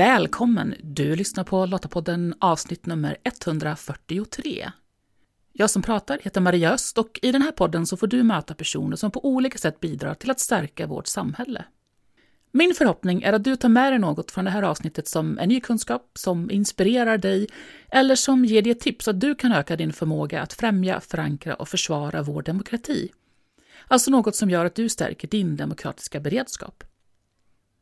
Välkommen! Du lyssnar på Lottapodden avsnitt nummer 143. Jag som pratar heter Maria Öst och i den här podden så får du möta personer som på olika sätt bidrar till att stärka vårt samhälle. Min förhoppning är att du tar med dig något från det här avsnittet som är ny kunskap, som inspirerar dig eller som ger dig ett tips så att du kan öka din förmåga att främja, förankra och försvara vår demokrati. Alltså något som gör att du stärker din demokratiska beredskap.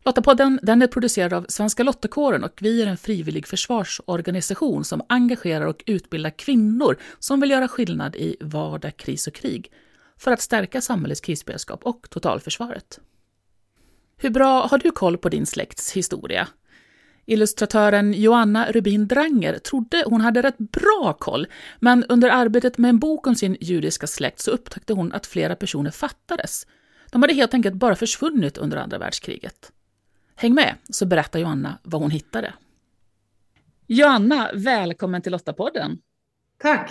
Lottapodden den är producerad av Svenska Lottakåren och vi är en frivillig försvarsorganisation som engagerar och utbildar kvinnor som vill göra skillnad i vardag, kris och krig för att stärka samhällets krisberedskap och totalförsvaret. Hur bra har du koll på din släkts historia? Illustratören Joanna Rubin Dranger trodde hon hade rätt bra koll, men under arbetet med en bok om sin judiska släkt så upptäckte hon att flera personer fattades. De hade helt enkelt bara försvunnit under andra världskriget. Häng med så berättar Joanna vad hon hittade. Joanna, välkommen till Lottapodden. Tack.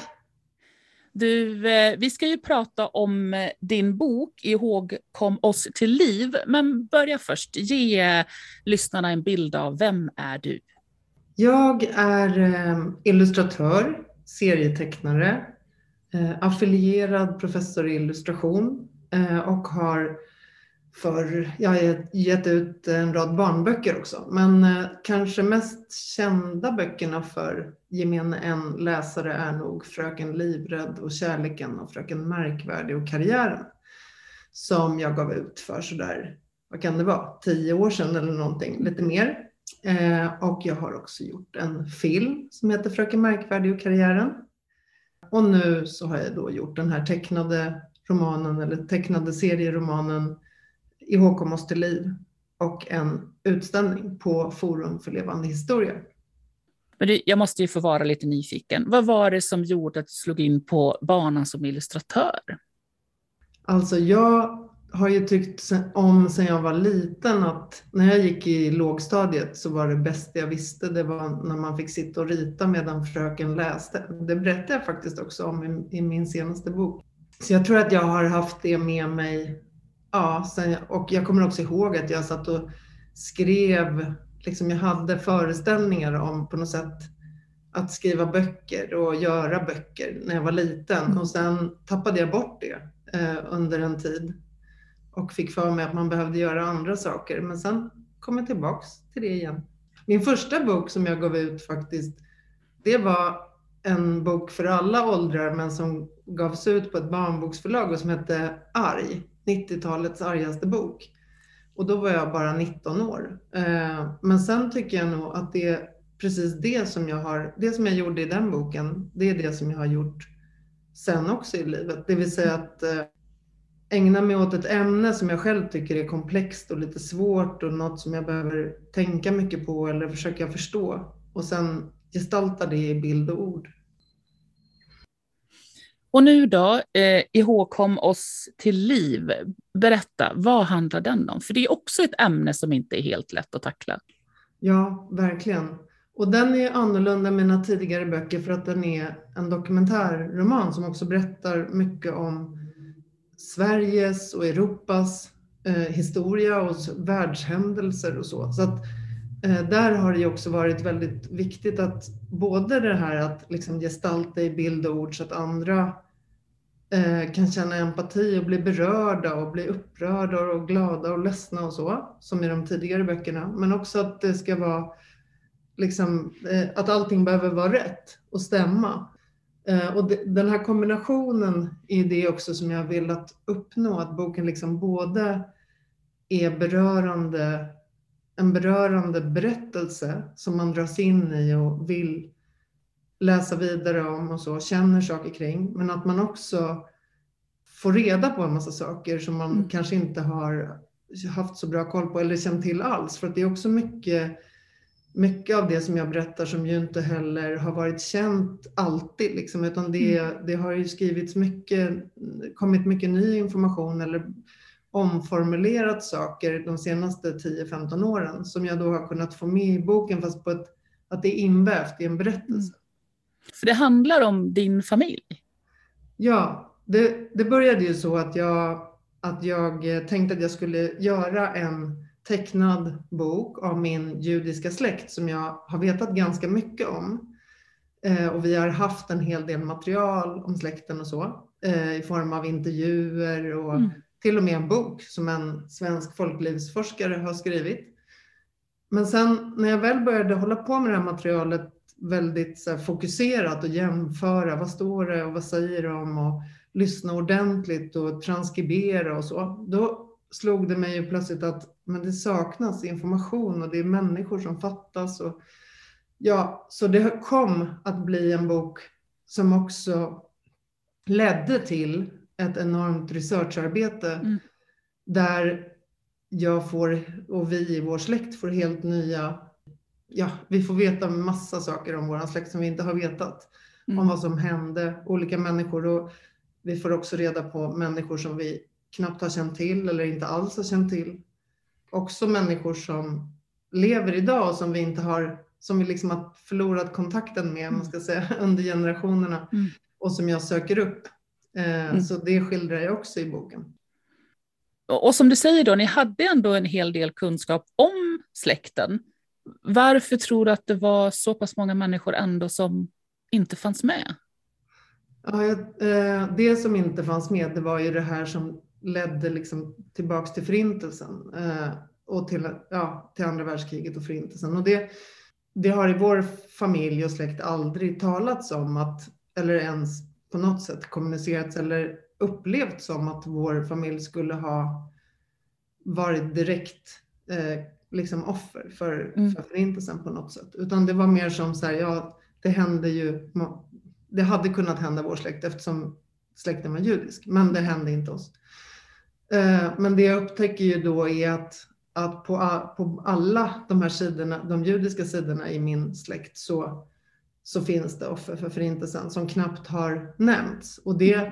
Du, eh, vi ska ju prata om eh, din bok Ihåg kom oss till liv, men börja först. Ge eh, lyssnarna en bild av vem är du? Jag är illustratör, serietecknare, affilierad professor i illustration och har för jag har gett ut en rad barnböcker också. Men eh, kanske mest kända böckerna för gemene en läsare är nog Fröken Livrädd och Kärleken och Fröken Märkvärdig och Karriären. Som jag gav ut för sådär, vad kan det vara, tio år sedan eller någonting, lite mer. Eh, och jag har också gjort en film som heter Fröken Märkvärdig och Karriären. Och nu så har jag då gjort den här tecknade romanen eller tecknade serieromanen oss till liv och en utställning på Forum för levande historia. Men du, jag måste ju få vara lite nyfiken. Vad var det som gjorde att du slog in på banan som illustratör? Alltså jag har ju tyckt om sen jag var liten att när jag gick i lågstadiet så var det bästa jag visste det var när man fick sitta och rita medan fröken läste. Det berättar jag faktiskt också om i, i min senaste bok. Så jag tror att jag har haft det med mig ja, sen, och jag kommer också ihåg att jag satt och skrev, liksom jag hade föreställningar om på något sätt att skriva böcker och göra böcker när jag var liten mm. och sen tappade jag bort det eh, under en tid och fick för mig att man behövde göra andra saker. Men sen kom jag tillbaks till det igen. Min första bok som jag gav ut faktiskt, det var en bok för alla åldrar men som gavs ut på ett barnboksförlag och som hette Arg. 90-talets argaste bok. Och då var jag bara 19 år. Eh, men sen tycker jag nog att det är precis det som jag har, det som jag gjorde i den boken, det är det som jag har gjort sen också i livet. Det vill säga att eh, ägna mig åt ett ämne som jag själv tycker är komplext och lite svårt och något som jag behöver tänka mycket på eller försöka förstå. Och sen gestalta det i bild och ord. Och nu då, eh, ihågkom oss till liv. Berätta, vad handlar den om? För det är också ett ämne som inte är helt lätt att tackla. Ja, verkligen. Och den är annorlunda än mina tidigare böcker för att den är en dokumentärroman som också berättar mycket om Sveriges och Europas eh, historia och världshändelser och så. Så att eh, där har det ju också varit väldigt viktigt att både det här att liksom gestalta i bild och ord så att andra Eh, kan känna empati och bli berörda och bli upprörda och glada och ledsna och så, som i de tidigare böckerna. Men också att det ska vara liksom, eh, att allting behöver vara rätt och stämma. Eh, och den här kombinationen är det också som jag vill att uppnå, att boken liksom både är berörande, en berörande berättelse som man dras in i och vill läsa vidare om och så, känner saker kring, men att man också får reda på en massa saker som man mm. kanske inte har haft så bra koll på eller känt till alls. För att det är också mycket, mycket av det som jag berättar som ju inte heller har varit känt alltid, liksom, utan det, mm. det har ju skrivits mycket, kommit mycket ny information eller omformulerat saker de senaste 10-15 åren som jag då har kunnat få med i boken fast på ett, att det är invävt i en berättelse. För det handlar om din familj. Ja, det, det började ju så att jag, att jag tänkte att jag skulle göra en tecknad bok av min judiska släkt som jag har vetat ganska mycket om. Eh, och vi har haft en hel del material om släkten och så eh, i form av intervjuer och mm. till och med en bok som en svensk folklivsforskare har skrivit. Men sen när jag väl började hålla på med det här materialet väldigt så här, fokuserat och jämföra, vad står det och vad säger de och lyssna ordentligt och transkribera och så, då slog det mig ju plötsligt att men det saknas information och det är människor som fattas. Och, ja, så det kom att bli en bok som också ledde till ett enormt researcharbete mm. där jag får, och vi i vår släkt får helt nya, ja, vi får veta massa saker om vår släkt som vi inte har vetat. Mm. Om vad som hände, olika människor och vi får också reda på människor som vi knappt har känt till eller inte alls har känt till. Också människor som lever idag och som vi inte har, som vi liksom har förlorat kontakten med, man ska säga, under generationerna mm. och som jag söker upp. Eh, mm. Så det skildrar jag också i boken. Och som du säger då, ni hade ändå en hel del kunskap om släkten. Varför tror du att det var så pass många människor ändå som inte fanns med? Ja, eh, det som inte fanns med, det var ju det här som ledde liksom tillbaks till förintelsen eh, och till, ja, till andra världskriget och förintelsen. Och det, det har i vår familj och släkt aldrig talats om att, eller ens på något sätt kommunicerats eller upplevts som att vår familj skulle ha varit direkt eh, liksom offer för, mm. för förintelsen på något sätt. Utan det var mer som så här, ja, det hände ju, det hade kunnat hända vår släkt eftersom släkten var judisk, men det hände inte oss. Eh, men det jag upptäcker ju då är att, att på, på alla de här sidorna, de judiska sidorna i min släkt så, så finns det offer för förintelsen som knappt har nämnts. Och det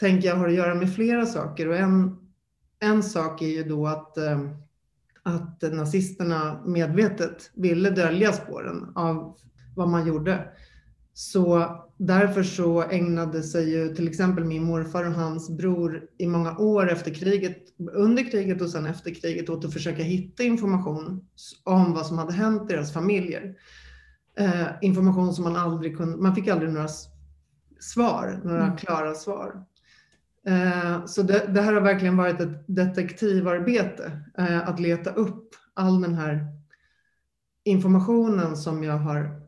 tänker jag har att göra med flera saker. Och en, en sak är ju då att, eh, att nazisterna medvetet ville dölja spåren av vad man gjorde. Så därför så ägnade sig ju till exempel min morfar och hans bror i många år efter kriget, under kriget och sen efter kriget åt att försöka hitta information om vad som hade hänt deras familjer. Eh, information som man aldrig kunde, man fick aldrig några svar, några mm. klara svar. Eh, så det, det, här har verkligen varit ett detektivarbete, eh, att leta upp all den här informationen som jag har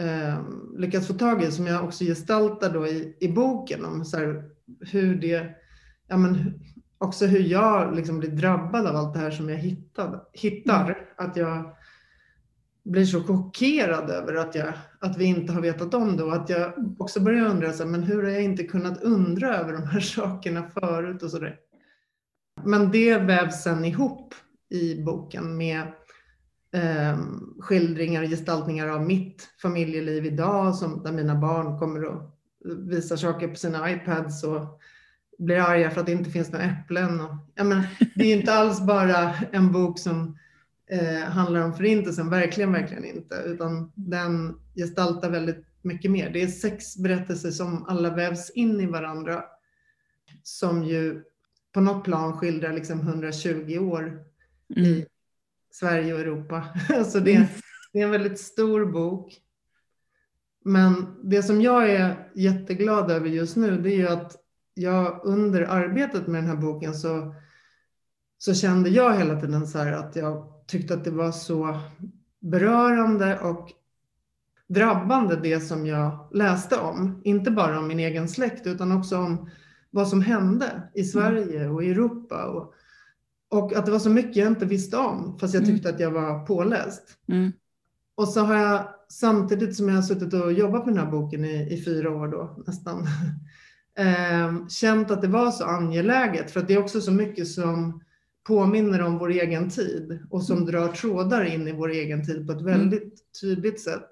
eh, lyckats få tag i, som jag också gestaltar då i, i boken om så här, hur det, ja men också hur jag liksom blir drabbad av allt det här som jag hittade, hittar. Mm. Att jag blir så chockerad över att, jag, att vi inte har vetat om det och att jag också börjar undra, så här, men hur har jag inte kunnat undra över de här sakerna förut och sådär. Men det vävs sen ihop i boken med eh, skildringar och gestaltningar av mitt familjeliv idag, som, där mina barn kommer och visar saker på sina iPads och blir arga för att det inte finns några äpplen. Och, ja, det är inte alls bara en bok som eh, handlar om förintelsen, verkligen, verkligen inte, utan den gestaltar väldigt mycket mer. Det är sex berättelser som alla vävs in i varandra, som ju på något plan skildrar liksom 120 år mm. i Sverige och Europa. Så det, det är en väldigt stor bok. Men det som jag är jätteglad över just nu, det är ju att jag under arbetet med den här boken så, så kände jag hela tiden så här att jag tyckte att det var så berörande och drabbande det som jag läste om. Inte bara om min egen släkt utan också om vad som hände i Sverige och i Europa. Och, och att det var så mycket jag inte visste om, fast jag mm. tyckte mm. att jag var påläst. Mm. Och så har jag samtidigt som jag har suttit och jobbat med den här boken i, i fyra år då, nästan, eh, känt att det var så angeläget. För att det är också så mycket som påminner om vår egen tid och som mm. drar trådar in i vår egen tid på ett mm. väldigt tydligt sätt.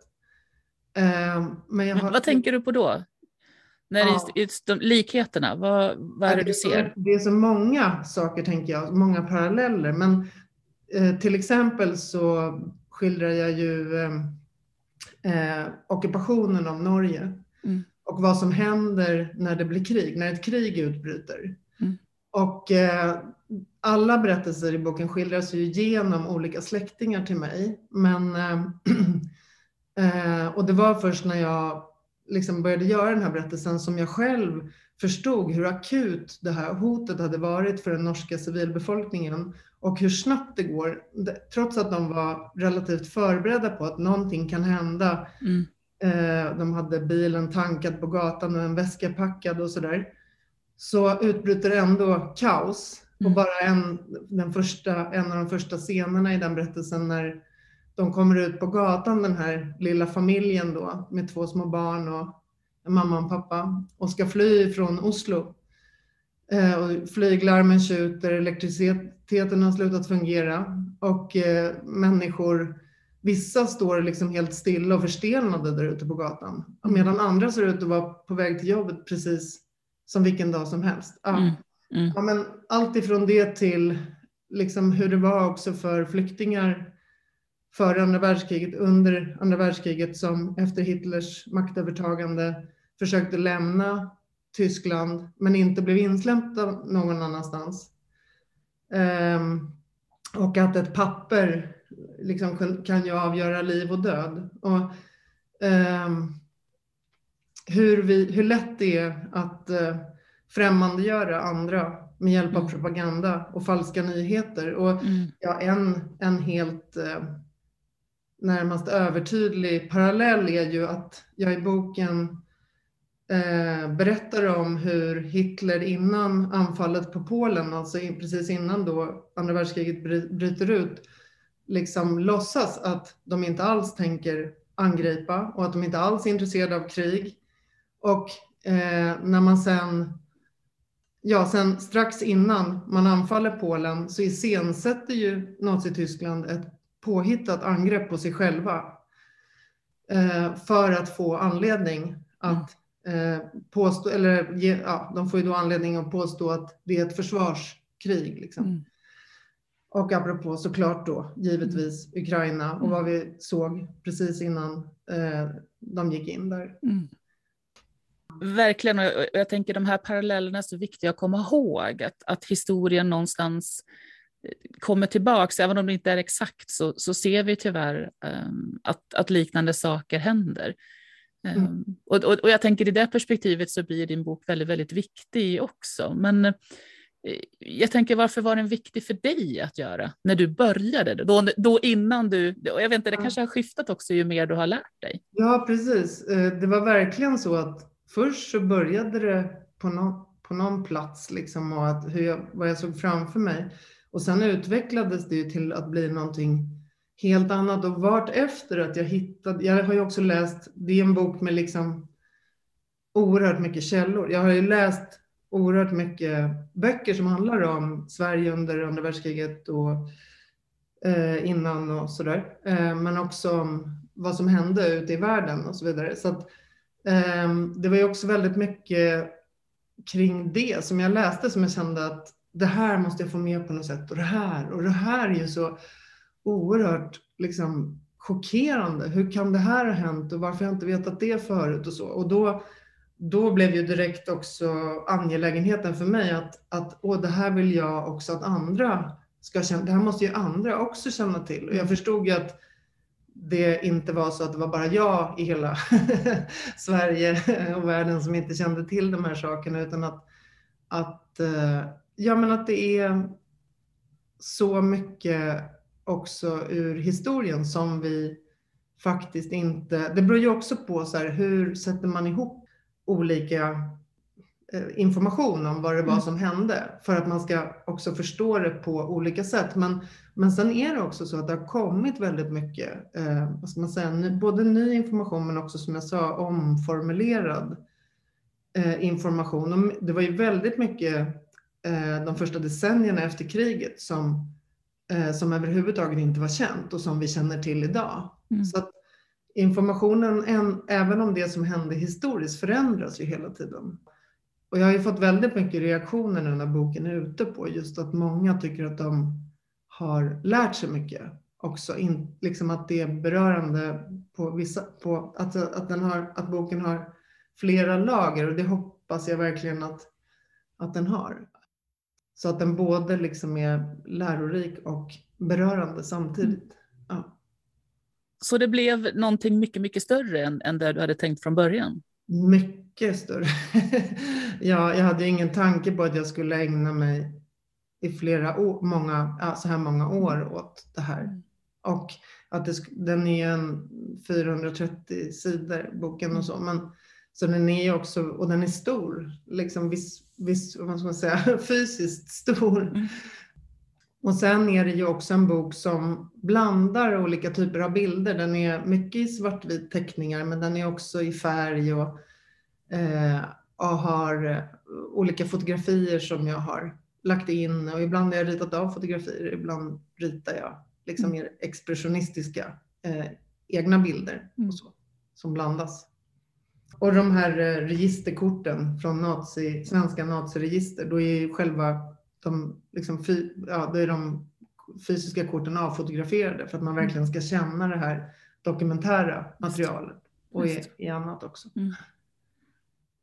Eh, men har... Vad tänker du på då? När ja. just, just de likheterna, vad, vad är det, det du ser? Det är så många saker, tänker jag, många paralleller. Men eh, till exempel så skildrar jag ju eh, eh, ockupationen av Norge mm. och vad som händer när det blir krig, när ett krig utbryter. Mm. Och eh, alla berättelser i boken skildras ju genom olika släktingar till mig. Men, eh, och det var först när jag liksom började göra den här berättelsen som jag själv förstod hur akut det här hotet hade varit för den norska civilbefolkningen och hur snabbt det går, trots att de var relativt förberedda på att någonting kan hända. Mm. Eh, de hade bilen tankad på gatan och en väska packad och sådär. Så utbryter ändå kaos. Mm. Och bara en, den första, en av de första scenerna i den berättelsen när de kommer ut på gatan, den här lilla familjen då med två små barn och mamma och pappa och ska fly från Oslo. Eh, och flyglarmen tjuter, elektriciteten har slutat fungera och eh, människor, vissa står liksom helt stilla och förstelnade där ute på gatan. Medan andra ser ut att vara på väg till jobbet precis som vilken dag som helst. Ja. Mm. Mm. Ja, men allt ifrån det till liksom hur det var också för flyktingar före andra världskriget, under andra världskriget som efter Hitlers maktövertagande försökte lämna Tyskland men inte blev insläppta någon annanstans. Um, och att ett papper liksom kan ju avgöra liv och död. Och, um, hur, vi, hur lätt det är att uh, främmandegöra andra med hjälp av mm. propaganda och falska nyheter. Och mm. ja, en, en helt uh, närmast övertydlig parallell är ju att jag i boken eh, berättar om hur Hitler innan anfallet på Polen, alltså precis innan då andra världskriget bryter ut, liksom låtsas att de inte alls tänker angripa och att de inte alls är intresserade av krig. Och eh, när man sen, ja sen strax innan man anfaller Polen så iscensätter ju Nazityskland ett påhittat angrepp på sig själva eh, för att få anledning att Eh, påstå, eller ja, de får ju då anledning att påstå att det är ett försvarskrig. Liksom. Mm. Och apropå såklart då givetvis Ukraina och mm. vad vi såg precis innan eh, de gick in där. Mm. Verkligen, och jag, jag, tänker de här parallellerna är så viktiga att komma ihåg, att, att historien någonstans eh, kommer tillbaks, även om det inte är exakt så, så ser vi tyvärr um, att, att liknande saker händer. Mm. Um, och, och, och, jag tänker i det perspektivet så blir din bok väldigt, väldigt viktig också. Men eh, jag tänker varför var den viktig för dig att göra när du började? Då, då innan du, och jag vet inte, det kanske har skiftat också ju mer du har lärt dig. Ja, precis. Eh, det var verkligen så att först så började det på någon, på någon plats liksom och att hur jag, vad jag såg framför mig. Och sen utvecklades det ju till att bli någonting helt annat och vart efter att jag hittade, jag har ju också läst, det är en bok med liksom oerhört mycket källor. Jag har ju läst oerhört mycket böcker som handlar om Sverige under andra världskriget och eh, innan och sådär. Eh, men också om vad som hände ute i världen och så vidare. Så att, eh, Ehm, det var ju också väldigt mycket kring det som jag läste som jag kände att det här måste jag få med på något sätt och det här och det här är ju så oerhört liksom, chockerande. Hur kan det här ha hänt och varför har jag inte vetat det förut och så. Och då, då blev ju direkt också angelägenheten för mig att, att åh, det här vill jag också att andra ska känna. Det här måste ju andra också känna till. Och jag förstod ju att det inte var så att det var bara jag i hela Sverige och världen som inte kände till de här sakerna utan att, att, eh, ja, men att det är så mycket också ur historien som vi faktiskt inte... Det beror ju också på så här, hur sätter man ihop olika information om vad det var mm. som hände för att man ska också förstå det på olika sätt. Men, men sen är det också så att det har kommit väldigt mycket, eh, vad ska man säga, både ny information men också som jag sa omformulerad eh, information. Och det var ju väldigt mycket eh, de första decennierna efter kriget som eh, som överhuvudtaget inte var känt och som vi känner till idag. Mm. Så att informationen, en, även om det som hände historiskt, förändras ju hela tiden. Och jag har ju fått väldigt mycket reaktioner nu när boken är ute på just att många tycker att de har lärt sig mycket också. In, liksom att det är berörande på vissa, på att, att, den har, att boken har flera lager och det hoppas jag verkligen att, att den har. Så att den både liksom är lärorik och berörande samtidigt. Ja. Så det blev någonting mycket, mycket större än, än det du hade tänkt från början? Mycket större. ja, jag hade ingen tanke på att jag skulle ägna mig i flera år, många, så här många år åt det här. Mm. Och att det, den är en 430 sidor, boken och så. Men, så den är också, och den är stor, liksom viss, viss, vad ska man säga, fysiskt stor. Och sen är det ju också en bok som blandar olika typer av bilder. Den är mycket i svartvit teckningar, men den är också i färg och, eh, och har eh, olika fotografier som jag har lagt in och ibland har jag ritat av fotografier, ibland ritar jag liksom mm. mer expressionistiska eh, egna bilder och mm. så, som blandas. Och de här eh, registerkorten från nazi, svenska naziregister, då är själva de, liksom, ja, då är de fysiska korten avfotograferade för att man verkligen ska känna det här dokumentära materialet och i, i annat också. Mm.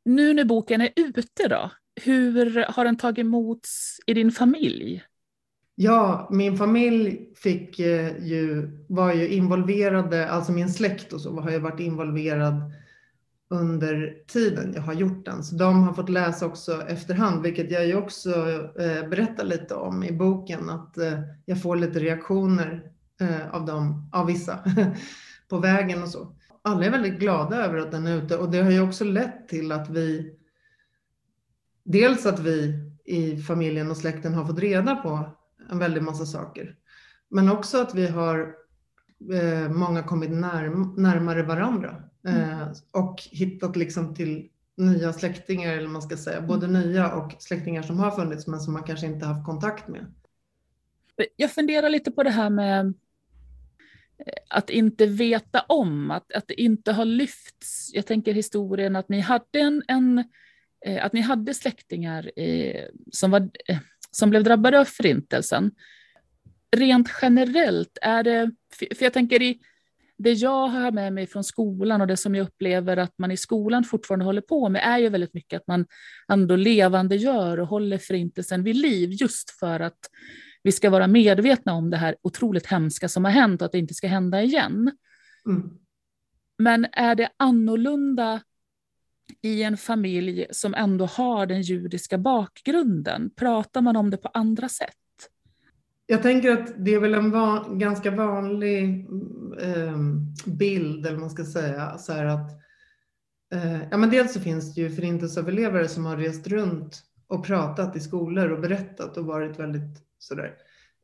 Nu när boken är ute då, hur har den tagit emot i din familj? Ja, min familj fick eh, ju, var ju involverade, alltså min släkt och så har ju varit involverad under tiden jag har gjort den. Så de har fått läsa också efterhand, vilket jag ju också eh, berättar lite om i boken, att eh, jag får lite reaktioner eh, av dem, av vissa, på vägen och så. Alla är väldigt glada över att den är ute och det har ju också lett till att vi, dels att vi i familjen och släkten har fått reda på en väldig massa saker. Men också att vi har eh, många kommit närm närmare varandra mm. och hittat liksom till nya släktingar, eller man ska säga, både mm. nya och släktingar som har funnits men som man kanske inte haft kontakt med. Jag funderar lite på det här med eh, att inte veta om, att, att det inte har lyfts. Jag tänker historien att ni hade en, en eh, att ni hade släktingar eh, som var som blev drabbade av förintelsen. Rent generellt är det, för jag tänker i det jag har med mig från skolan och det som jag upplever att man i skolan fortfarande håller på med är ju väldigt mycket att man ändå levande gör och håller förintelsen vid liv just för att vi ska vara medvetna om det här otroligt hemska som har hänt och att det inte ska hända igen. Mm. Men är det annorlunda i en familj som ändå har den judiska bakgrunden? Pratar man om det på andra sätt? Jag tänker att det är väl en van, ganska vanlig eh, bild, eller man ska säga, så att eh, ja, men dels så finns det ju förintelseöverlevare som har rest runt och pratat i skolor och berättat och varit väldigt sådär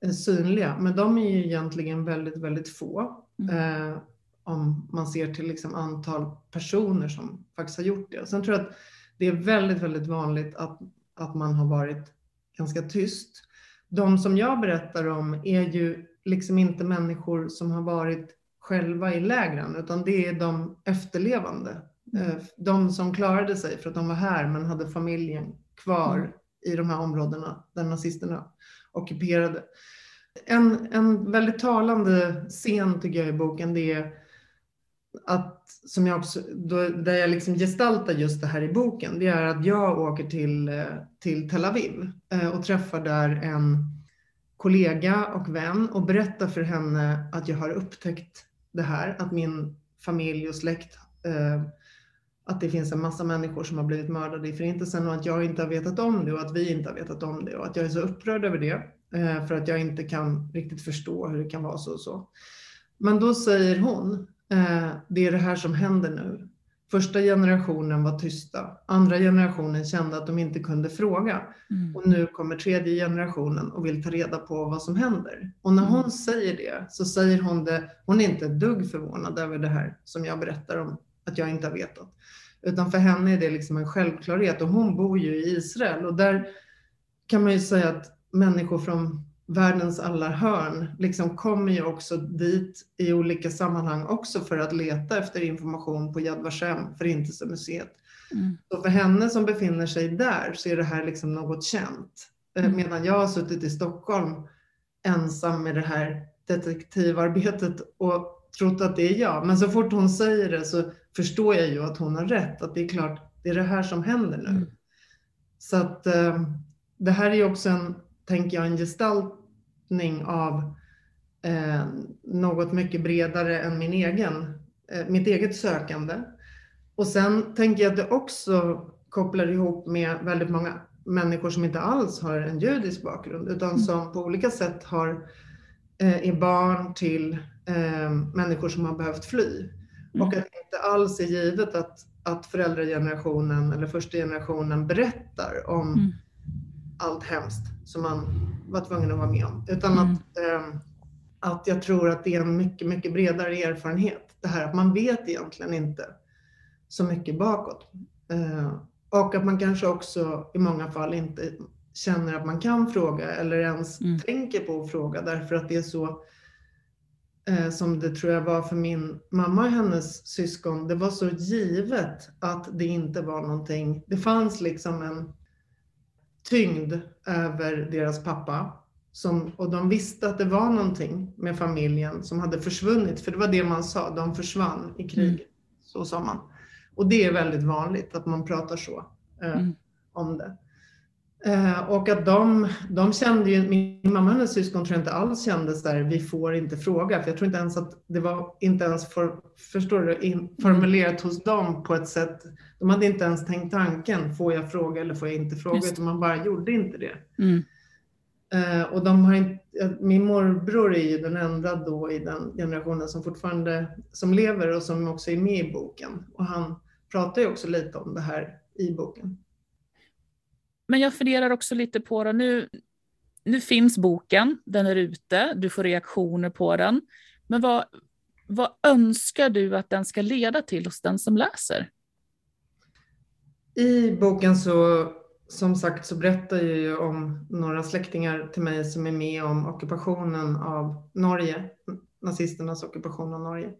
eh, synliga, men de är ju egentligen väldigt, väldigt få. Mm. Eh, om man ser till liksom antal personer som faktiskt har gjort det. Sen tror jag att det är väldigt, väldigt vanligt att, att man har varit ganska tyst. De som jag berättar om är ju liksom inte människor som har varit själva i lägren, utan det är de efterlevande. Mm. Eh, de som klarade sig för att de var här men hade familjen kvar mm. i de här områdena där nazisterna ockuperade. En, en väldigt talande scen tycker jag i boken, det är att, som jag också, då, där jag liksom gestaltar just det här i boken, det är att jag åker till, eh, till Tel Aviv eh, och träffar där en kollega och vän och berättar för henne att jag har upptäckt det här, att min familj och släkt, eh, att det finns en massa människor som har blivit mördade i Förintelsen och att jag inte har vetat om det och att vi inte har vetat om det och att jag är så upprörd över det för att jag inte kan riktigt förstå hur det kan vara så och så. Men då säger hon det är det här som händer nu. Första generationen var tysta. Andra generationen kände att de inte kunde fråga. Mm. Och nu kommer tredje generationen och vill ta reda på vad som händer. Och när hon mm. säger det så säger hon det, hon är inte ett dugg förvånad över det här som jag berättar om att jag inte har vetat. Utan för henne är det liksom en självklarhet och hon bor ju i Israel och där kan man ju säga att människor från världens alla hörn liksom kommer ju också dit i olika sammanhang också för att leta efter information på Yad Vashem, Förintelsemuseet. Mm. Så för henne som befinner sig där så är det här liksom något känt. Eh, mm. Medan jag har suttit i Stockholm ensam med det här detektivarbetet och trott att det är jag. Men så fort hon säger det så förstår jag ju att hon har rätt, att det är klart, det är det här som händer nu. Mm. Så att eh, det här är ju också en, tänker jag, en gestaltning av eh, något mycket bredare än min egen, eh, mitt eget sökande. Och sen tänker jag att det också kopplar ihop med väldigt många människor som inte alls har en judisk bakgrund utan mm. som på olika sätt har, eh, är barn till eh, människor som har behövt fly. Mm. Och att det inte alls är givet att, att föräldragenerationen eller första generationen berättar om mm. Allt hemskt som man var tvungen att vara med om. Utan att, eh, att jag tror att det är en mycket, mycket bredare erfarenhet. Det här att man vet egentligen inte så mycket bakåt. Eh, och att man kanske också i många fall inte känner att man kan fråga eller ens mm. tänker på att fråga därför att det är så eh, som det tror jag var för min mamma och hennes syskon. Det var så givet att det inte var någonting. Det fanns liksom en tyngd över deras pappa som, och de visste att det var någonting med familjen som hade försvunnit. För det var det man sa, de försvann i kriget. Mm. Så sa man. Och det är väldigt vanligt att man pratar så eh, mm. om det. Eh, och att de, de kände ju, min mamma och hennes syskon tror jag inte alls kände så där, vi får inte fråga. För jag tror inte ens att det var inte ens för, förstår du, in, formulerat hos dem på ett sätt. De hade inte ens tänkt tanken, får jag fråga eller får jag inte fråga? Utan man bara gjorde inte det. Mm. Eh, och de har inte, min morbror är ju den enda då i den generationen som fortfarande som lever och som också är med i boken. Och han pratar ju också lite om det här i boken. Men jag funderar också lite på det nu. Nu finns boken, den är ute, du får reaktioner på den. Men vad, vad önskar du att den ska leda till hos den som läser? I boken så som sagt så berättar jag ju om några släktingar till mig som är med om ockupationen av Norge, nazisternas ockupation av Norge.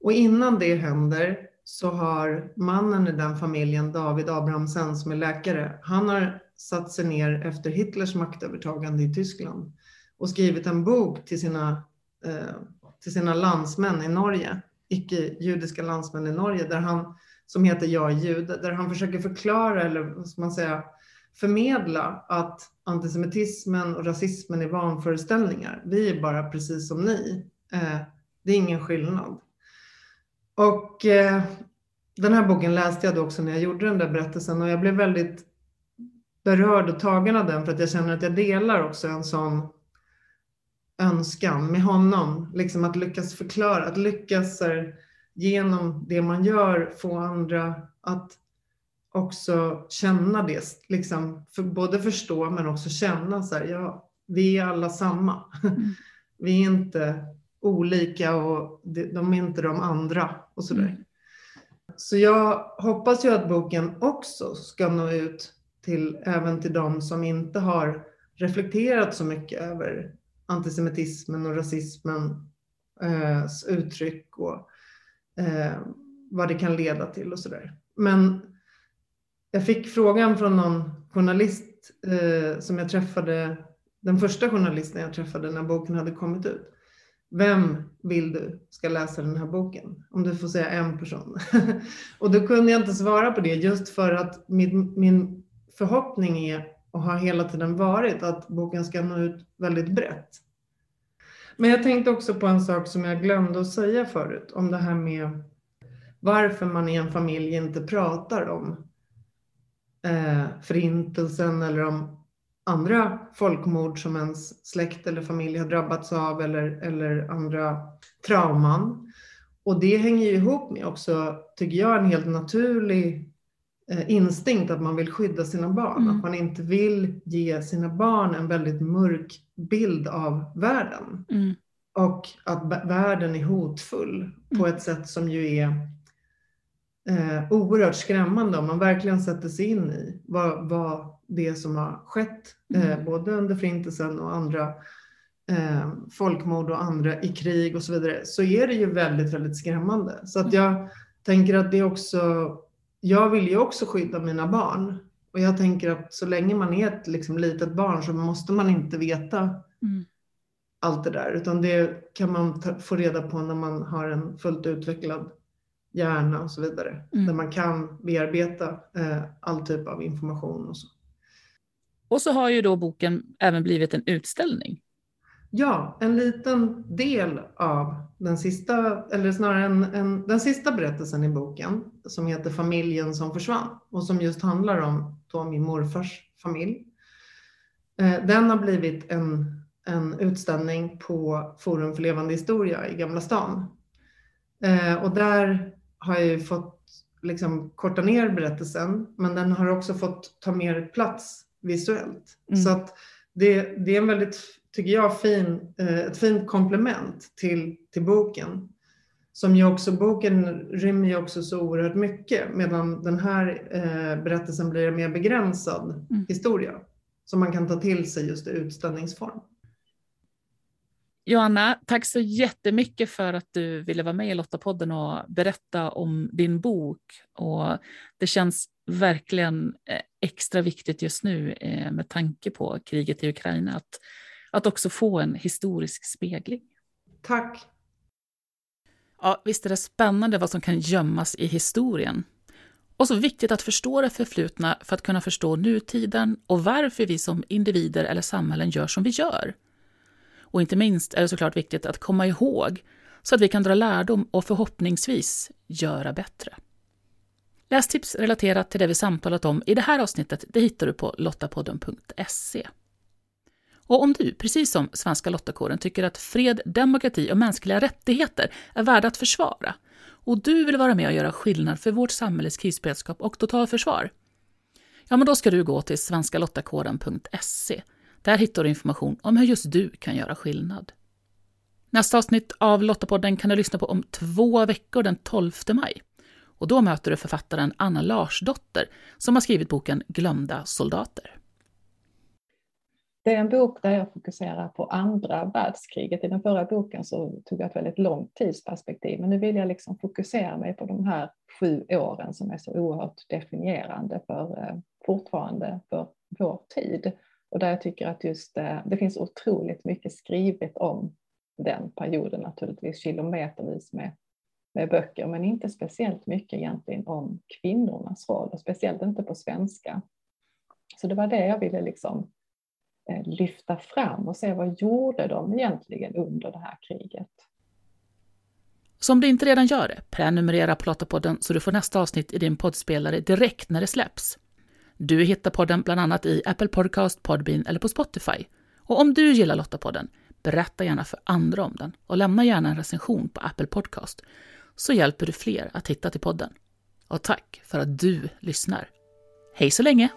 Och innan det händer så har mannen i den familjen, David Abrahamsen, som är läkare, han har satt sig ner efter Hitlers maktövertagande i Tyskland och skrivit en bok till sina, eh, till sina landsmän i Norge, icke-judiska landsmän i Norge, där han som heter Jag är jude, där han försöker förklara, eller vad ska man säga, förmedla att antisemitismen och rasismen är vanföreställningar. Vi är bara precis som ni. Eh, det är ingen skillnad. Och eh, den här boken läste jag då också när jag gjorde den där berättelsen och jag blev väldigt berörd och tagen av den för att jag känner att jag delar också en sån önskan med honom. Liksom att lyckas förklara, att lyckas genom det man gör få andra att också känna det, liksom, för både förstå men också känna så här, ja, vi är alla samma. Mm. Vi är inte olika och de är inte de andra och sådär. Mm. Så jag hoppas ju att boken också ska nå ut till, även till de som inte har reflekterat så mycket över antisemitismen och rasismens eh, uttryck och eh, vad det kan leda till och sådär. Men jag fick frågan från någon journalist eh, som jag träffade, den första journalisten jag träffade när boken hade kommit ut. Vem vill du ska läsa den här boken? Om du får säga en person. och då kunde jag inte svara på det just för att min, min förhoppning är och har hela tiden varit att boken ska nå ut väldigt brett. Men jag tänkte också på en sak som jag glömde att säga förut om det här med varför man i en familj inte pratar om eh, förintelsen eller om andra folkmord som ens släkt eller familj har drabbats av eller, eller andra trauman. Och det hänger ju ihop med också, tycker jag, en helt naturlig eh, instinkt att man vill skydda sina barn. Mm. Att man inte vill ge sina barn en väldigt mörk bild av världen. Mm. Och att världen är hotfull på mm. ett sätt som ju är eh, oerhört skrämmande om man verkligen sätter sig in i vad, vad det som har skett, eh, mm. både under Förintelsen och andra eh, folkmord och andra i krig och så vidare, så är det ju väldigt, väldigt skrämmande. Så att jag tänker att det också, jag vill ju också skydda mina barn. Och jag tänker att så länge man är ett liksom, litet barn så måste man inte veta mm. allt det där, utan det kan man ta, få reda på när man har en fullt utvecklad hjärna och så vidare. Mm. Där man kan bearbeta eh, all typ av information och så. Och så har ju då boken även blivit en utställning. Ja, en liten del av den sista, eller snarare en, en, den sista berättelsen i boken som heter Familjen som försvann och som just handlar om då min morfars familj. Eh, den har blivit en, en utställning på Forum för levande historia i Gamla stan. Eh, och där har jag ju fått liksom korta ner berättelsen, men den har också fått ta mer plats visuellt. Mm. Så att det, det är en väldigt, tycker jag, fin, eh, ett fint komplement till, till boken. Som ju också, boken rymmer ju också så oerhört mycket, medan den här eh, berättelsen blir en mer begränsad mm. historia som man kan ta till sig just i utställningsform. Joanna, tack så jättemycket för att du ville vara med i Lottapodden och berätta om din bok. Och det känns verkligen eh, extra viktigt just nu eh, med tanke på kriget i Ukraina att, att också få en historisk spegling. Tack. Ja, visst är det spännande vad som kan gömmas i historien. Och så viktigt att förstå det förflutna för att kunna förstå nutiden och varför vi som individer eller samhällen gör som vi gör. Och inte minst är det såklart viktigt att komma ihåg så att vi kan dra lärdom och förhoppningsvis göra bättre. Lästips relaterat till det vi samtalat om i det här avsnittet det hittar du på lottapodden.se. Och om du, precis som Svenska Lottakåren, tycker att fred, demokrati och mänskliga rättigheter är värda att försvara och du vill vara med och göra skillnad för vårt samhälles krisberedskap och totalförsvar, ja, men då ska du gå till svenskalottakåren.se där hittar du information om hur just du kan göra skillnad. Nästa avsnitt av Lottapodden kan du lyssna på om två veckor den 12 maj. Och då möter du författaren Anna Larsdotter som har skrivit boken Glömda soldater. Det är en bok där jag fokuserar på andra världskriget. I den förra boken så tog jag ett väldigt långt tidsperspektiv, men nu vill jag liksom fokusera mig på de här sju åren som är så oerhört definierande för eh, fortfarande för vår tid. Och där jag tycker att just eh, det finns otroligt mycket skrivet om den perioden naturligtvis, kilometervis med, med böcker, men inte speciellt mycket egentligen om kvinnornas roll och speciellt inte på svenska. Så det var det jag ville liksom eh, lyfta fram och se vad gjorde de egentligen under det här kriget. Så om du inte redan gör det, prenumerera på Lottapodden så du får nästa avsnitt i din poddspelare direkt när det släpps. Du hittar podden bland annat i Apple Podcast, Podbean eller på Spotify. Och om du gillar Lottapodden, berätta gärna för andra om den och lämna gärna en recension på Apple Podcast så hjälper du fler att hitta till podden. Och tack för att du lyssnar. Hej så länge!